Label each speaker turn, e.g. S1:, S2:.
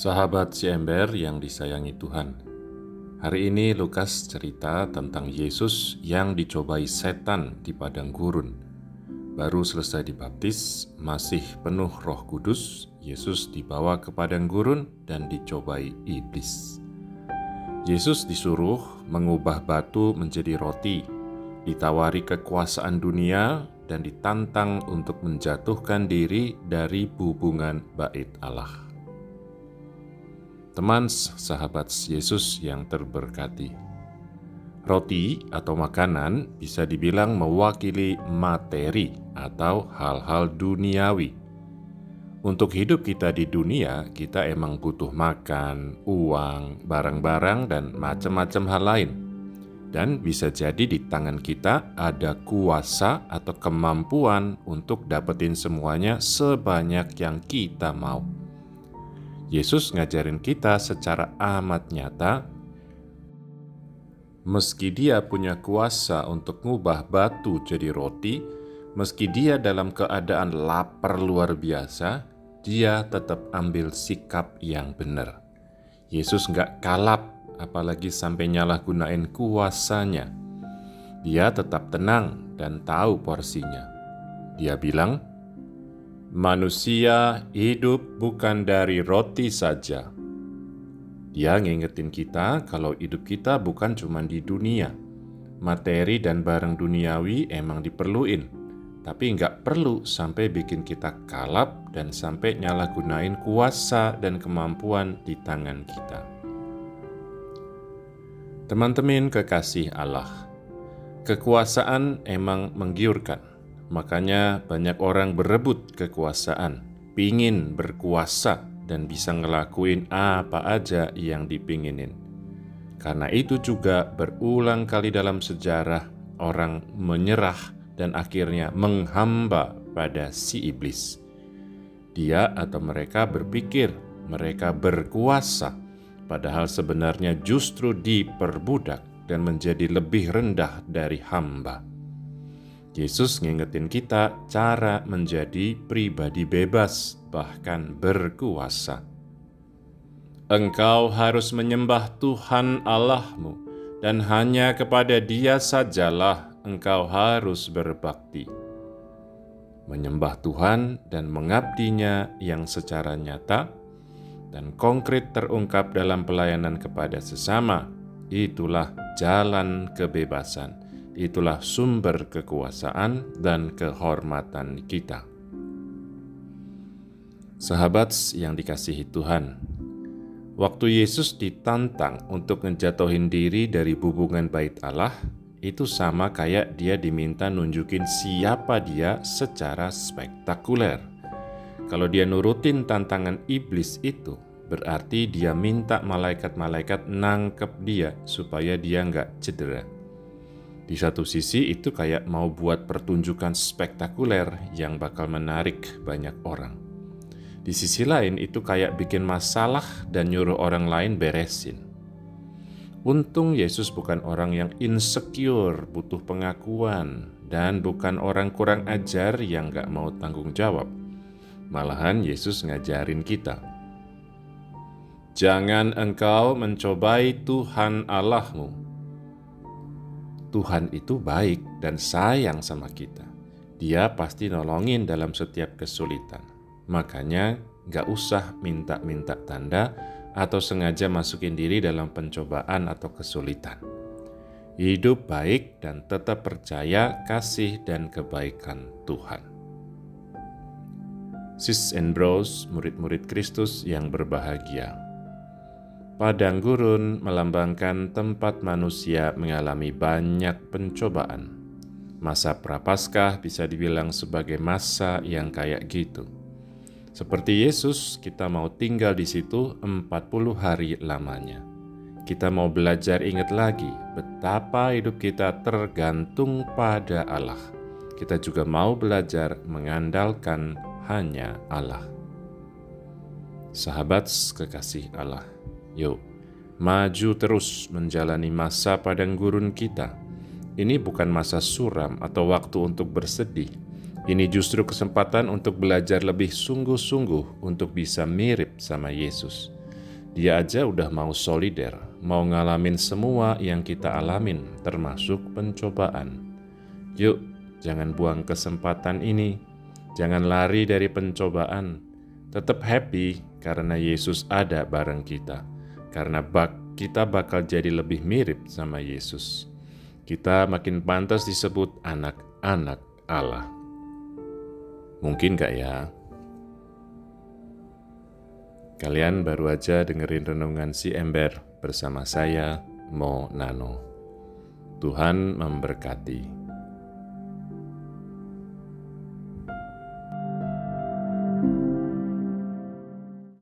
S1: Sahabat si ember yang disayangi Tuhan, hari ini Lukas cerita tentang Yesus yang dicobai setan di padang gurun. Baru selesai dibaptis, masih penuh Roh Kudus, Yesus dibawa ke padang gurun dan dicobai iblis. Yesus disuruh mengubah batu menjadi roti, ditawari kekuasaan dunia, dan ditantang untuk menjatuhkan diri dari hubungan bait Allah teman sahabat Yesus yang terberkati. Roti atau makanan bisa dibilang mewakili materi atau hal-hal duniawi. Untuk hidup kita di dunia, kita emang butuh makan, uang, barang-barang, dan macam-macam hal lain. Dan bisa jadi di tangan kita ada kuasa atau kemampuan untuk dapetin semuanya sebanyak yang kita mau. Yesus ngajarin kita secara amat nyata, meski dia punya kuasa untuk ngubah batu jadi roti, meski dia dalam keadaan lapar luar biasa, dia tetap ambil sikap yang benar. Yesus nggak kalap, apalagi sampai nyalahgunain kuasanya. Dia tetap tenang dan tahu porsinya. Dia bilang, Manusia hidup bukan dari roti saja. Dia ngingetin kita kalau hidup kita bukan cuma di dunia. Materi dan barang duniawi emang diperluin, tapi nggak perlu sampai bikin kita kalap dan sampai nyalahgunain kuasa dan kemampuan di tangan kita. Teman-teman kekasih Allah, kekuasaan emang menggiurkan Makanya banyak orang berebut kekuasaan, pingin berkuasa dan bisa ngelakuin apa aja yang dipinginin. Karena itu juga berulang kali dalam sejarah orang menyerah dan akhirnya menghamba pada si iblis. Dia atau mereka berpikir mereka berkuasa, padahal sebenarnya justru diperbudak dan menjadi lebih rendah dari hamba. Yesus ngingetin kita cara menjadi pribadi bebas, bahkan berkuasa. Engkau harus menyembah Tuhan Allahmu, dan hanya kepada Dia sajalah engkau harus berbakti. Menyembah Tuhan dan mengabdinya yang secara nyata dan konkret terungkap dalam pelayanan kepada sesama, itulah jalan kebebasan itulah sumber kekuasaan dan kehormatan kita. Sahabat yang dikasihi Tuhan, waktu Yesus ditantang untuk menjatuhin diri dari hubungan bait Allah, itu sama kayak dia diminta nunjukin siapa dia secara spektakuler. Kalau dia nurutin tantangan iblis itu, berarti dia minta malaikat-malaikat nangkep dia supaya dia nggak cedera. Di satu sisi itu kayak mau buat pertunjukan spektakuler yang bakal menarik banyak orang. Di sisi lain itu kayak bikin masalah dan nyuruh orang lain beresin. Untung Yesus bukan orang yang insecure, butuh pengakuan, dan bukan orang kurang ajar yang gak mau tanggung jawab. Malahan Yesus ngajarin kita. Jangan engkau mencobai Tuhan Allahmu, Tuhan itu baik dan sayang sama kita. Dia pasti nolongin dalam setiap kesulitan. Makanya gak usah minta-minta tanda atau sengaja masukin diri dalam pencobaan atau kesulitan. Hidup baik dan tetap percaya kasih dan kebaikan Tuhan. Sis and bros, murid-murid Kristus yang berbahagia. Padang gurun melambangkan tempat manusia mengalami banyak pencobaan. Masa prapaskah bisa dibilang sebagai masa yang kayak gitu. Seperti Yesus, kita mau tinggal di situ 40 hari lamanya. Kita mau belajar ingat lagi betapa hidup kita tergantung pada Allah. Kita juga mau belajar mengandalkan hanya Allah. Sahabat kekasih Allah, Yuk, maju terus menjalani masa padang gurun kita. Ini bukan masa suram atau waktu untuk bersedih. Ini justru kesempatan untuk belajar lebih sungguh-sungguh untuk bisa mirip sama Yesus. Dia aja udah mau solider, mau ngalamin semua yang kita alamin, termasuk pencobaan. Yuk, jangan buang kesempatan ini. Jangan lari dari pencobaan. Tetap happy karena Yesus ada bareng kita. Karena bak kita bakal jadi lebih mirip sama Yesus. Kita makin pantas disebut anak-anak Allah. Mungkin gak ya? Kalian baru aja dengerin renungan si ember bersama saya, Mo Nano. Tuhan memberkati.